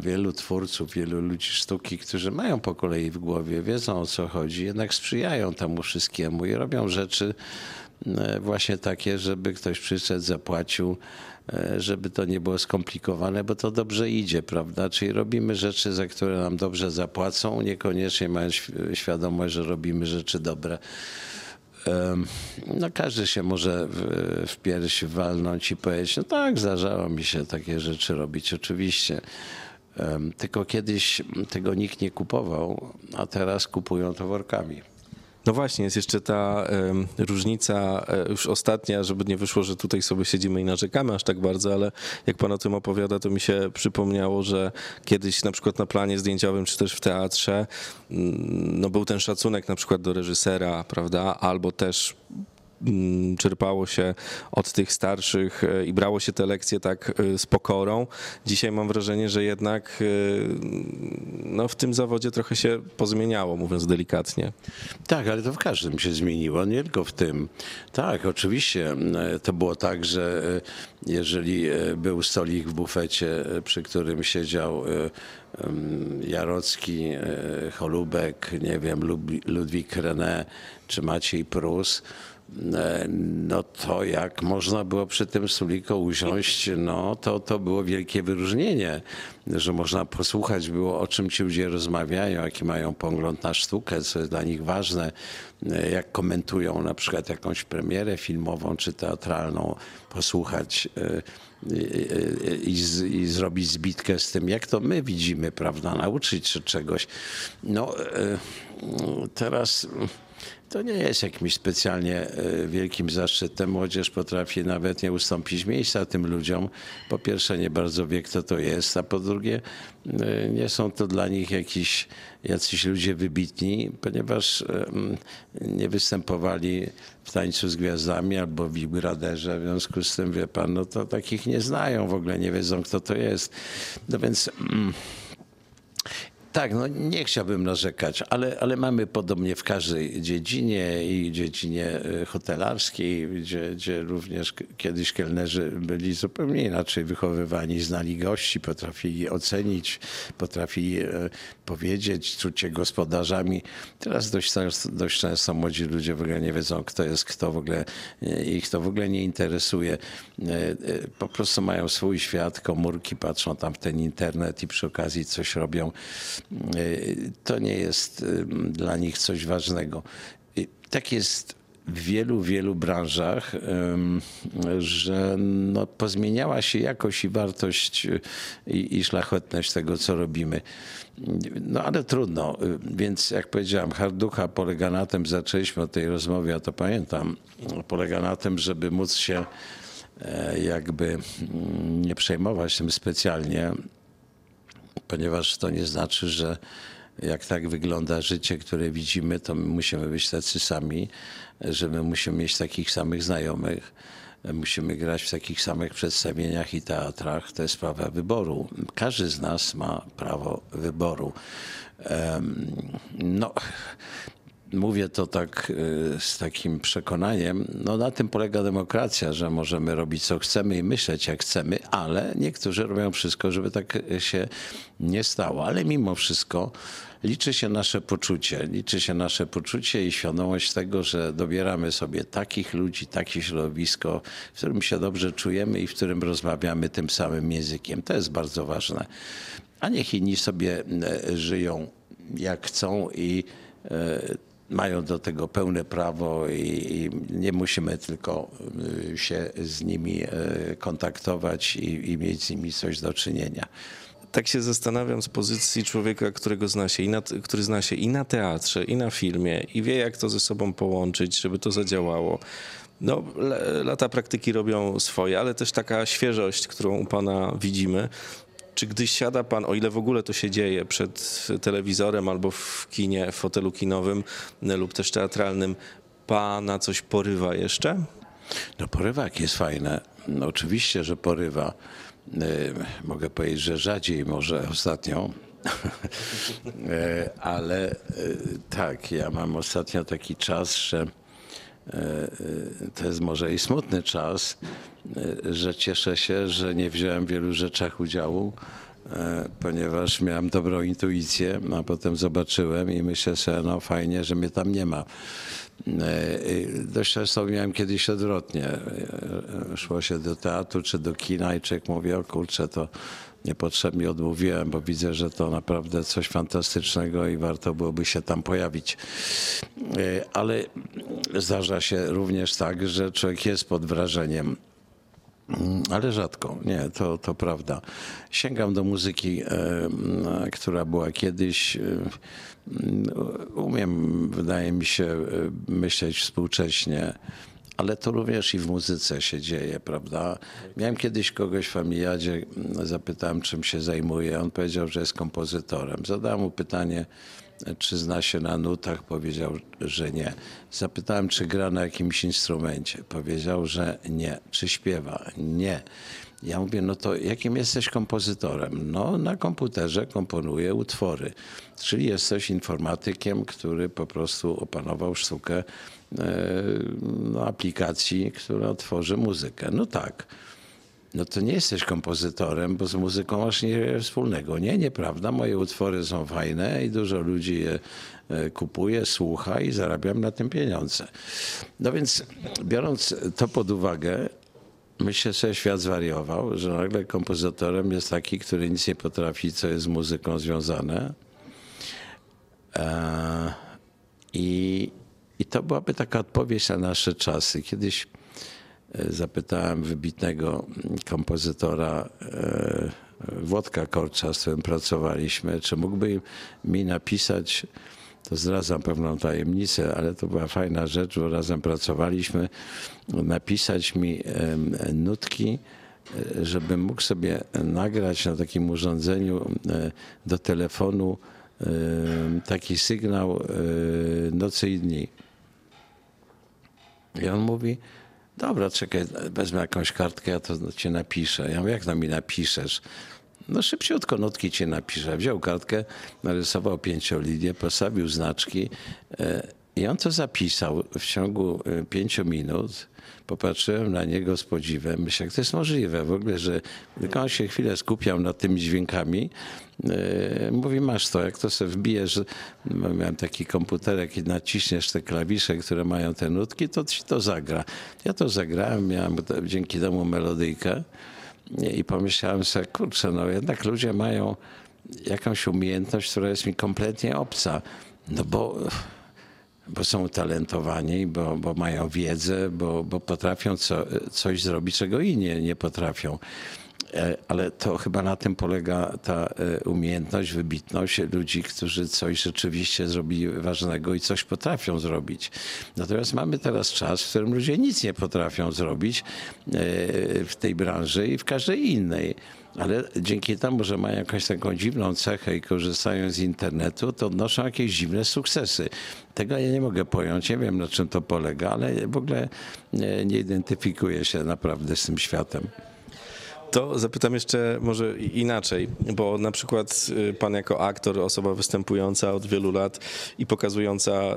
[SPEAKER 3] wielu twórców, wielu ludzi sztuki, którzy mają po kolei w głowie, wiedzą o co chodzi, jednak sprzyjają temu wszystkiemu i robią rzeczy e, właśnie takie, żeby ktoś przyszedł, zapłacił, e, żeby to nie było skomplikowane, bo to dobrze idzie, prawda? Czyli robimy rzeczy, za które nam dobrze zapłacą, niekoniecznie mając świadomość, że robimy rzeczy dobre no każdy się może w, w pierś walnąć i powiedzieć, no tak, zdarzało mi się takie rzeczy robić, oczywiście. Tylko kiedyś tego nikt nie kupował, a teraz kupują to workami.
[SPEAKER 2] No właśnie, jest jeszcze ta em, różnica, e, już ostatnia, żeby nie wyszło, że tutaj sobie siedzimy i narzekamy aż tak bardzo, ale jak pan o tym opowiada, to mi się przypomniało, że kiedyś na przykład na planie zdjęciowym, czy też w teatrze, mm, no był ten szacunek na przykład do reżysera, prawda, albo też czerpało się od tych starszych e, i brało się te lekcje tak e, z pokorą. Dzisiaj mam wrażenie, że jednak e, no, w tym zawodzie trochę się pozmieniało, mówiąc delikatnie.
[SPEAKER 3] Tak, ale to w każdym się zmieniło, nie tylko w tym. Tak, oczywiście e, to było tak, że jeżeli był stolik w bufecie, przy którym siedział em, Jarocki, e, Holubek, nie wiem, Ludwik René czy Maciej Prus, no to jak można było przy tym stoliku usiąść, no to, to było wielkie wyróżnienie, że można posłuchać było o czym ci ludzie rozmawiają, jaki mają pogląd na sztukę, co jest dla nich ważne, e, jak komentują na przykład jakąś premierę filmową czy teatralną, posłuchać e, i, z- i zrobić zbitkę z tym, jak to my widzimy, prawda, nauczyć się czegoś. No e, teraz to nie jest jakimś specjalnie e, wielkim zaszczytem. Młodzież potrafi nawet nie ustąpić miejsca tym ludziom. Po pierwsze, nie bardzo wie, kto to jest, a po drugie, e, nie są to dla nich jakiś, jacyś ludzie wybitni, ponieważ em, nie występowali w Tańcu z Gwiazdami albo w Big Brotherze. W związku z tym, wie pan, no to takich nie znają, w ogóle nie wiedzą, kto to jest. No więc... Tak, no nie chciałbym narzekać, ale, ale mamy podobnie w każdej dziedzinie i dziedzinie e, hotelarskiej, gdzie, gdzie również kiedyś kelnerzy byli zupełnie inaczej wychowywani, znali gości, potrafili ocenić, potrafili e, powiedzieć, czuć się gospodarzami. Teraz dość, często- dość często młodzi ludzie w ogóle nie wiedzą, kto jest kto, w ogóle e, ich to w ogóle nie interesuje. Po prostu mają swój świat, komórki, patrzą tam w ten internet i przy okazji coś robią. To nie jest dla nich coś ważnego. Tak jest w wielu, wielu branżach, że no, pozmieniała się jakość i wartość y, i, i szlachetność tego, co robimy. No ale trudno, y, więc jak powiedziałem, harducha polega na tym, zaczęliśmy od tej rozmowy, ja to pamiętam, polega na tym, żeby móc się e, jakby mm, nie przejmować tym specjalnie, ponieważ to nie znaczy, że jak tak wygląda życie, które widzimy, to my musimy być tacy sami, że my musimy mieć takich samych znajomych, musimy grać w takich samych przedstawieniach i teatrach. To jest sprawa wyboru. Każdy z nas ma prawo wyboru. No, Mówię to tak y, z takim przekonaniem. No na tym polega demokracja, że możemy robić co chcemy i myśleć jak chcemy, ale niektórzy robią wszystko, żeby tak się nie stało. Ale mimo wszystko liczy się nasze poczucie. Liczy się nasze poczucie i świadomość tego, że dobieramy sobie takich ludzi, takie środowisko, w którym się dobrze czujemy i w którym rozmawiamy tym samym językiem. To jest bardzo ważne. A niech inni sobie e, żyją jak chcą i e, mają do tego pełne prawo i, i nie musimy tylko y, się z nimi e, kontaktować i, i mieć z nimi coś do czynienia.
[SPEAKER 2] tak się zastanawiam z pozycji człowieka, którego zna się i na, który zna się i na teatrze, i na filmie, i wie, jak to ze sobą połączyć, żeby to zadziałało. No, lata praktyki robią swoje, ale też taka świeżość, którą u pana widzimy. Czy gdy siada pan, o ile w ogóle to się dzieje, przed telewizorem albo w kinie, w fotelu kinowym e, lub też teatralnym, pana coś porywa jeszcze?
[SPEAKER 3] No porywak jest fajne. No, oczywiście, że porywa. Y, Mogę powiedzieć, że rzadziej może ostatnio. E, Ale tak, ja mam ostatnio taki czas, że e, to jest może i smutny czas, że cieszę się, że nie wziąłem w wielu rzeczach udziału, e, ponieważ miałem dobrą intuicję, a potem zobaczyłem i myślę sobie, no fajnie, że mnie tam nie ma. Y, Dość często miałem kiedyś odwrotnie. Szło się do teatru czy do kina i człowiek mówi, o kurczę, to niepotrzebnie odmówiłem, bo widzę, że to naprawdę coś fantastycznego i warto byłoby się tam pojawić. Ale zdarza się również tak, że człowiek jest pod wrażeniem Ale rzadko, nie, to, to prawda. Sięgam do muzyki, e, m, która była kiedyś. e, m, Umiem, wydaje mi się, e, myśleć współcześnie, ale to również i w muzyce się dzieje, prawda? Miałem kiedyś kogoś w familiadzie, zapytałem, czym się zajmuje. On powiedział, że jest kompozytorem. Zadałem mu pytanie, czy zna się na nutach, powiedział, że nie. Zapytałem, czy gra na jakimś instrumencie. Powiedział, że nie. Czy śpiewa? Nie. Ja mówię, no to jakim jesteś kompozytorem? No, na komputerze komponuję utwory. Czyli jesteś informatykiem, który po prostu opanował sztukę e, no, aplikacji, która tworzy muzykę. No tak. No to nie jesteś kompozytorem, bo z muzyką masz niewiele wspólnego. Nie, nieprawda. Moje utwory są fajne i dużo ludzi je e, kupuje, słucha i zarabiam na tym pieniądze. No więc biorąc to pod uwagę, myślę sobie, świat zwariował, że nagle kompozytorem jest taki, który nic nie potrafi, co jest z muzyką związane. E, I, I to byłaby taka odpowiedź na nasze czasy. Kiedyś zapytałem wybitnego kompozytora e, Włodka Korcza, z którym pracowaliśmy, czy mógłby mi napisać, to zdradzam pewną tajemnicę, ale to była fajna rzecz, bo razem pracowaliśmy, napisać mi nutki, e, żebym mógł sobie nagrać na takim urządzeniu e, do telefonu e, taki sygnał e, nocy i dni. I on mówi, dobra, czekaj, wezmę jakąś kartkę, ja to ci napiszę. Ja mówię, jak to mi napiszesz? No szybciutko nutki ci napiszę. Wziął kartkę, narysował pięciolinię, postawił znaczki e, i on to zapisał w ciągu e, pięciu minut. Popatrzyłem na niego z podziwem. Myślę, jak to jest możliwe w ogóle, że tylko on się chwilę skupiał nad tymi dźwiękami. E, Mówi, masz to, jak to sobie wbijesz, no, miałem taki komputerek i naciśniesz te klawisze, które mają te nutki, to ci to zagra. Ja to zagrałem, miałem dzięki temu melodyjkę i pomyślałem sobie, kurczę, no jednak ludzie mają jakąś umiejętność, która jest mi kompletnie obca. No bo bo są utalentowani, bo, bo mają wiedzę, bo, bo potrafią co, coś zrobić, czego inni nie potrafią. E, Ale to chyba na tym polega ta e, umiejętność, wybitność ludzi, którzy coś rzeczywiście zrobili ważnego i coś potrafią zrobić. Natomiast mamy teraz czas, w którym ludzie nic nie potrafią zrobić e, w tej branży i w każdej innej. Ale dzięki temu, że mają jakąś taką dziwną cechę i korzystają z internetu, to odnoszą jakieś dziwne sukcesy. Tego ja nie mogę pojąć, nie wiem na czym to polega, ale w ogóle nie, identyfikuję się naprawdę z tym światem.
[SPEAKER 2] To zapytam jeszcze może inaczej, bo na przykład y, pan jako aktor, osoba występująca od wielu lat i pokazująca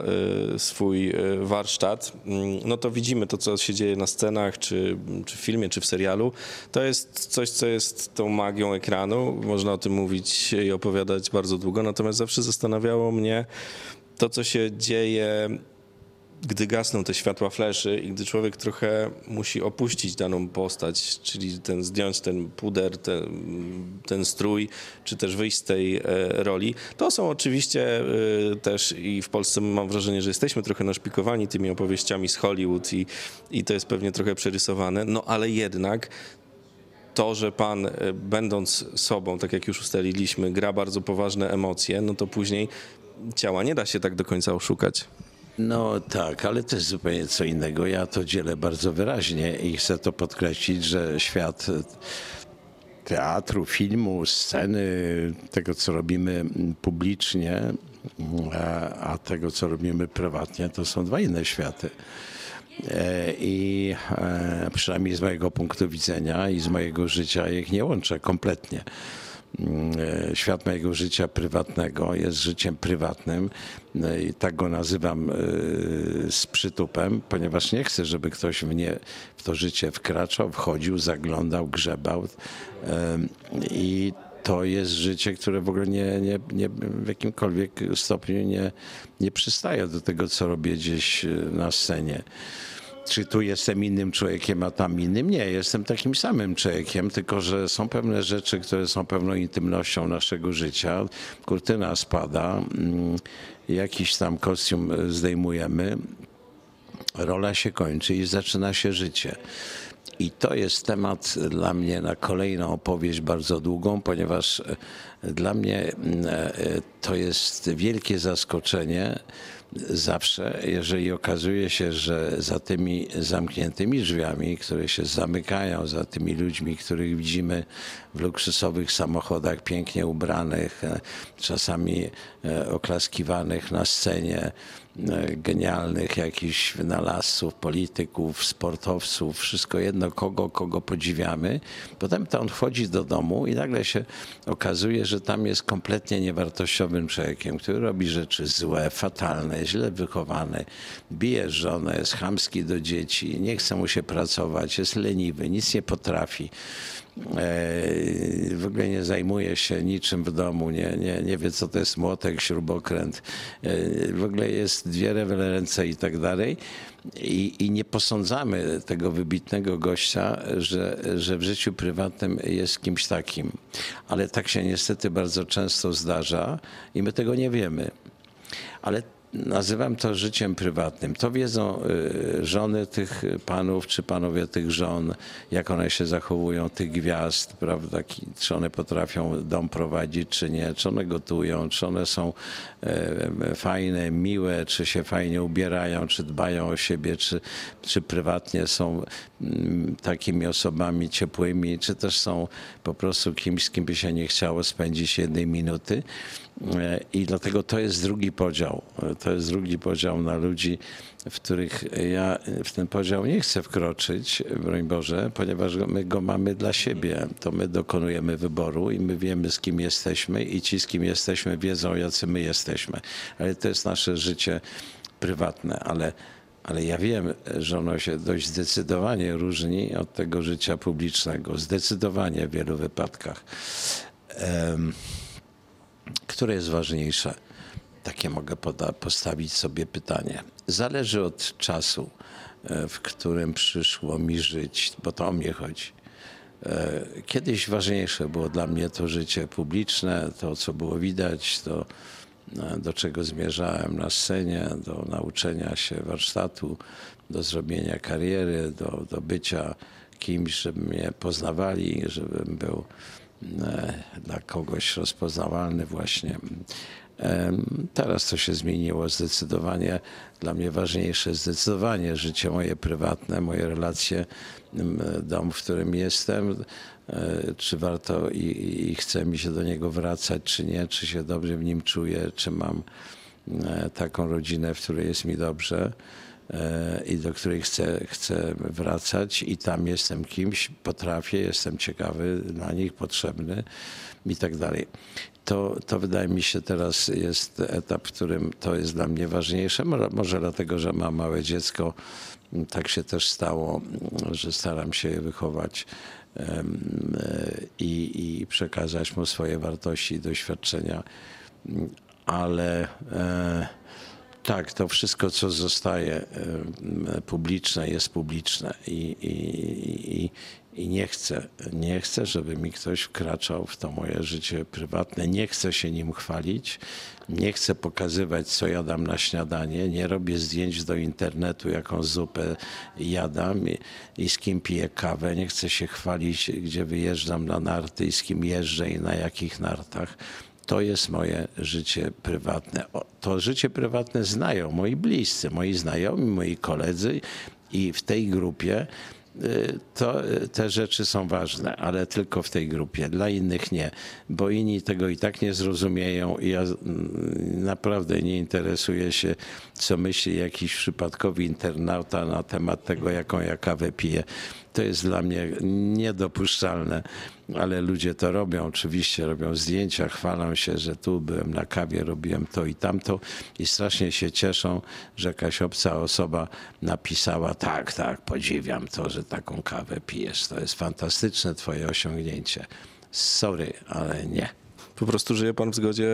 [SPEAKER 2] y, swój y, warsztat, mm, no to widzimy to, co się dzieje na scenach, czy, czy w filmie, czy w serialu. To jest coś, co jest tą magią ekranu. Można o tym mówić i opowiadać bardzo długo, natomiast zawsze zastanawiało mnie to, co się dzieje gdy gasną te światła fleszy i gdy człowiek trochę musi opuścić daną postać, czyli ten, zdjąć ten puder, ten, ten strój, czy też wyjść z tej e, roli, to są oczywiście e, też i w Polsce mam wrażenie, że jesteśmy trochę naszpikowani tymi opowieściami z Hollywood i, i to jest pewnie trochę przerysowane, no ale jednak to, że pan, e, będąc sobą, tak jak już ustaliliśmy, gra bardzo poważne emocje, no to później ciała nie da się tak do końca oszukać.
[SPEAKER 3] No tak, ale to jest zupełnie co innego. Ja to dzielę bardzo wyraźnie i chcę to podkreślić, że świat teatru, filmu, sceny, tego co robimy publicznie, a, tego co robimy prywatnie, to są dwa inne światy. E, I e, przynajmniej z mojego punktu widzenia i z mojego życia ich nie łączę kompletnie. Mm, e, Świat mojego życia prywatnego jest życiem prywatnym e, i tak go nazywam e, z przytupem, ponieważ nie chcę, żeby ktoś mnie w to życie wkraczał, wchodził, zaglądał, grzebał. I to jest życie, które w ogóle nie, nie, nie, w jakimkolwiek stopniu nie, nie przystaje do tego, co robię gdzieś e, na scenie. Czy tu jestem innym człowiekiem, a tam innym? Nie, jestem takim samym człowiekiem, tylko że są pewne rzeczy, które są pewną intymnością naszego życia. Kurtyna spada, mm, jakiś tam kostium e, zdejmujemy, rola się kończy i zaczyna się życie. I to jest temat dla mnie na kolejną opowieść bardzo długą, ponieważ e, dla mnie mm, e, to jest wielkie zaskoczenie zawsze, jeżeli okazuje się, że za tymi zamkniętymi drzwiami, które się zamykają, za tymi ludźmi, których widzimy w luksusowych samochodach, pięknie ubranych, e, czasami e, oklaskiwanych na scenie, genialnych jakichś wynalazców, polityków, sportowców, wszystko jedno kogo, kogo podziwiamy. Potem to on wchodzi do domu i nagle się okazuje, że tam jest kompletnie niewartościowym człowiekiem, który robi rzeczy złe, fatalne, źle wychowany, bije żonę, jest chamski do dzieci, nie chce mu się pracować, jest leniwy, nic nie potrafi. E, w ogóle nie zajmuje się niczym w domu, nie, nie, nie wie co to jest młotek, śrubokręt. E, w ogóle jest dwie ręce i tak dalej. I, I, nie posądzamy tego wybitnego gościa, że, że w życiu prywatnym jest kimś takim. Ale tak się niestety bardzo często zdarza i my tego nie wiemy. Ale Nazywam to życiem prywatnym. To wiedzą y, żony tych panów, czy panowie tych żon, jak one się zachowują, tych gwiazd, prawda, czy one potrafią dom prowadzić, czy nie, czy one gotują, czy one są e, fajne, miłe, czy się fajnie ubierają, czy dbają o siebie, czy, czy prywatnie są mm, takimi osobami ciepłymi, czy też są po prostu kimś, z kim by się nie chciało spędzić jednej minuty. I dlatego to jest drugi podział. To jest drugi podział na ludzi, w których ja w ten podział nie chcę wkroczyć, broń Boże, ponieważ my go mamy dla siebie. To my dokonujemy wyboru i my wiemy, z kim jesteśmy i ci, z kim jesteśmy, wiedzą, jacy my jesteśmy. Ale to jest nasze życie prywatne, ale ale ja wiem, że ono się dość zdecydowanie różni od tego życia publicznego. Zdecydowanie w wielu wypadkach. Um, które jest ważniejsze? Takie mogę poda- postawić sobie pytanie. Zależy od czasu, e, w którym przyszło mi żyć, bo to o mnie chodzi. E, kiedyś ważniejsze było dla mnie to życie publiczne, to co było widać, to e, do czego zmierzałem na scenie, do nauczenia się warsztatu, do zrobienia kariery, do, do bycia kimś, żeby mnie poznawali, żebym był dla kogoś rozpoznawalny właśnie. Teraz to się zmieniło zdecydowanie. Dla mnie ważniejsze jest zdecydowanie życie moje prywatne, moje relacje, dom, w którym jestem, e, czy warto i, i chce mi się do niego wracać, czy nie, czy się dobrze w nim czuję, czy mam e, taką rodzinę, w której jest mi dobrze. E, i do której chcę, chcę wracać i tam jestem kimś, potrafię, jestem ciekawy dla nich, potrzebny i tak dalej. To, to wydaje mi się teraz jest etap, w którym to jest dla mnie ważniejsze. Może dlatego, że mam małe dziecko, tak się też stało, że staram się je wychować i, i przekazać mu swoje wartości i doświadczenia, ale e, tak, to wszystko, co zostaje publiczne, jest publiczne i, i, i, i, nie chcę, nie chcę, żeby mi ktoś wkraczał w to moje życie prywatne. Nie chcę się nim chwalić, nie chcę pokazywać, co jadam na śniadanie, nie robię zdjęć do internetu, jaką zupę jadam i, i z kim piję kawę. Nie chcę się chwalić, gdzie wyjeżdżam na narty i z kim jeżdżę i na jakich nartach to jest moje życie prywatne. To życie prywatne znają moi bliscy, moi znajomi, moi koledzy i w tej grupie y, to y, te rzeczy są ważne, ale tylko w tej grupie. Dla innych nie, bo inni tego i tak nie zrozumieją ja mm, naprawdę nie interesuję się, co myśli jakiś przypadkowy internauta na temat tego, jaką ja kawę piję. To jest dla mnie niedopuszczalne, ale ludzie to robią. Oczywiście robią zdjęcia, chwalą się, że tu byłem na kawie, robiłem to i tamto i strasznie się cieszą, że jakaś obca osoba napisała: Tak, tak, podziwiam to, że taką kawę pijesz. To jest fantastyczne Twoje osiągnięcie. Sorry, ale nie.
[SPEAKER 2] Po prostu żyje Pan w zgodzie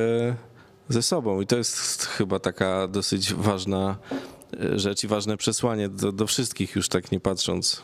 [SPEAKER 2] ze sobą i to jest chyba taka dosyć ważna rzecz i ważne przesłanie do, do wszystkich, już tak nie patrząc.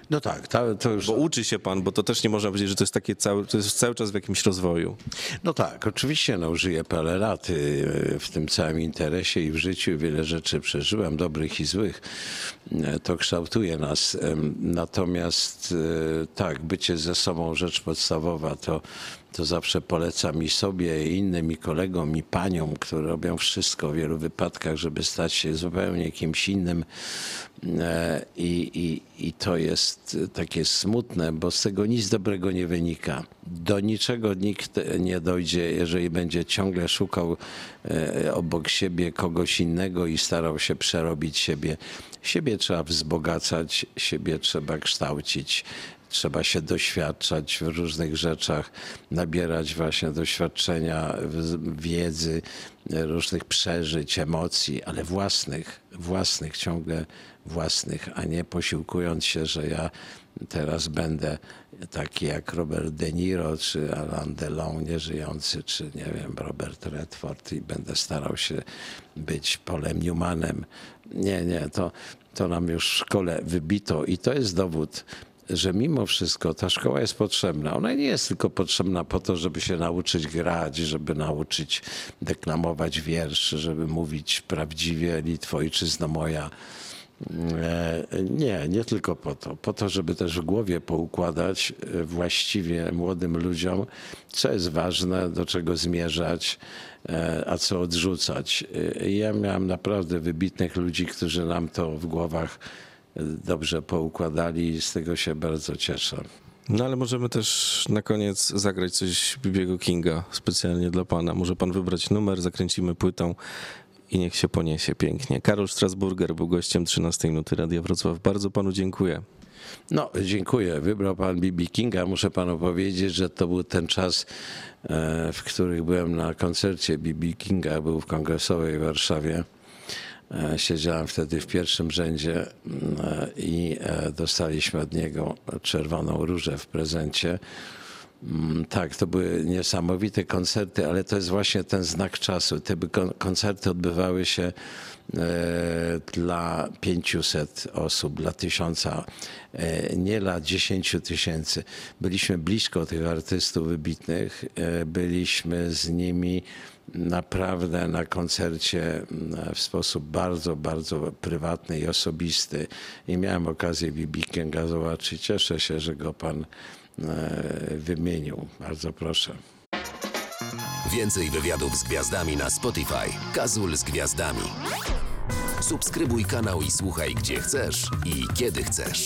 [SPEAKER 3] No tak, to, to już...
[SPEAKER 2] Bo uczy się pan, bo to też nie można powiedzieć, że to jest takie cały, to jest cały czas w jakimś rozwoju.
[SPEAKER 3] No tak, oczywiście, no żyję parę lat y, w tym całym interesie i w życiu wiele rzeczy przeżyłem, dobrych i złych. Y, To kształtuje nas. Natomiast y, tak, bycie ze sobą rzecz podstawowa, to, to zawsze polecam i sobie, i innym, i kolegom, i paniom, które robią wszystko w wielu wypadkach, żeby stać się zupełnie kimś innym. E, I, i, I to jest takie smutne, bo z tego nic dobrego nie wynika. Do niczego nikt nie dojdzie, jeżeli będzie ciągle szukał e, obok siebie kogoś innego i starał się przerobić siebie. Siebie trzeba wzbogacać, siebie trzeba kształcić. Trzeba się doświadczać w różnych rzeczach, nabierać właśnie doświadczenia, wiedzy, różnych przeżyć, emocji, ale własnych, własnych, ciągle własnych, a nie posiłkując się, że ja teraz będę taki jak Robert De Niro, czy Alain Delon, nieżyjący, czy nie wiem, Robert Redford i będę starał się być Polem Newmanem. Nie, nie, to, to nam już w szkole wybito i to jest dowód, że mimo wszystko ta szkoła jest potrzebna. Ona nie jest tylko potrzebna po to, żeby się nauczyć grać, żeby nauczyć deklamować wiersz, żeby mówić prawdziwie Litwo, ojczyzno moja. E, Nie, nie tylko po to. Po to, żeby też w głowie poukładać e, właściwie młodym ludziom, co jest ważne, do czego zmierzać, e, a co odrzucać. Ja miałem naprawdę wybitnych ludzi, którzy nam to w głowach dobrze poukładali i z tego się bardzo cieszę.
[SPEAKER 2] No ale możemy też na koniec zagrać coś Bibiego Kinga specjalnie dla pana. Może pan wybrać numer, zakręcimy płytą i niech się poniesie pięknie. Karol Strasburger był gościem 13 minuty Radia Wrocław. Bardzo panu dziękuję.
[SPEAKER 3] No, dziękuję. Wybrał pan B.B. Kinga. Muszę panu powiedzieć, że to był ten czas, e, w którym byłem na koncercie B.B. Kinga. Był w Kongresowej Warszawie. E, Siedziałem wtedy w pierwszym rzędzie e, i dostaliśmy od niego czerwoną różę w prezencie. Mm, Tak, to były niesamowite koncerty, ale to jest właśnie ten znak czasu. Te koncerty odbywały się e, dla 500 osób, dla tysiąca, e, nie dla 10 tysięcy. Byliśmy blisko tych artystów wybitnych, e, byliśmy z nimi naprawdę na koncercie mm, w sposób bardzo, bardzo prywatny i osobisty. I miałem okazję B.B. Kinga zobaczyć. Cieszę się, że go pan wymienił. Bardzo proszę.
[SPEAKER 1] Więcej wywiadów z gwiazdami na Spotify. Kazul z gwiazdami. Subskrybuj kanał i słuchaj gdzie chcesz i kiedy chcesz.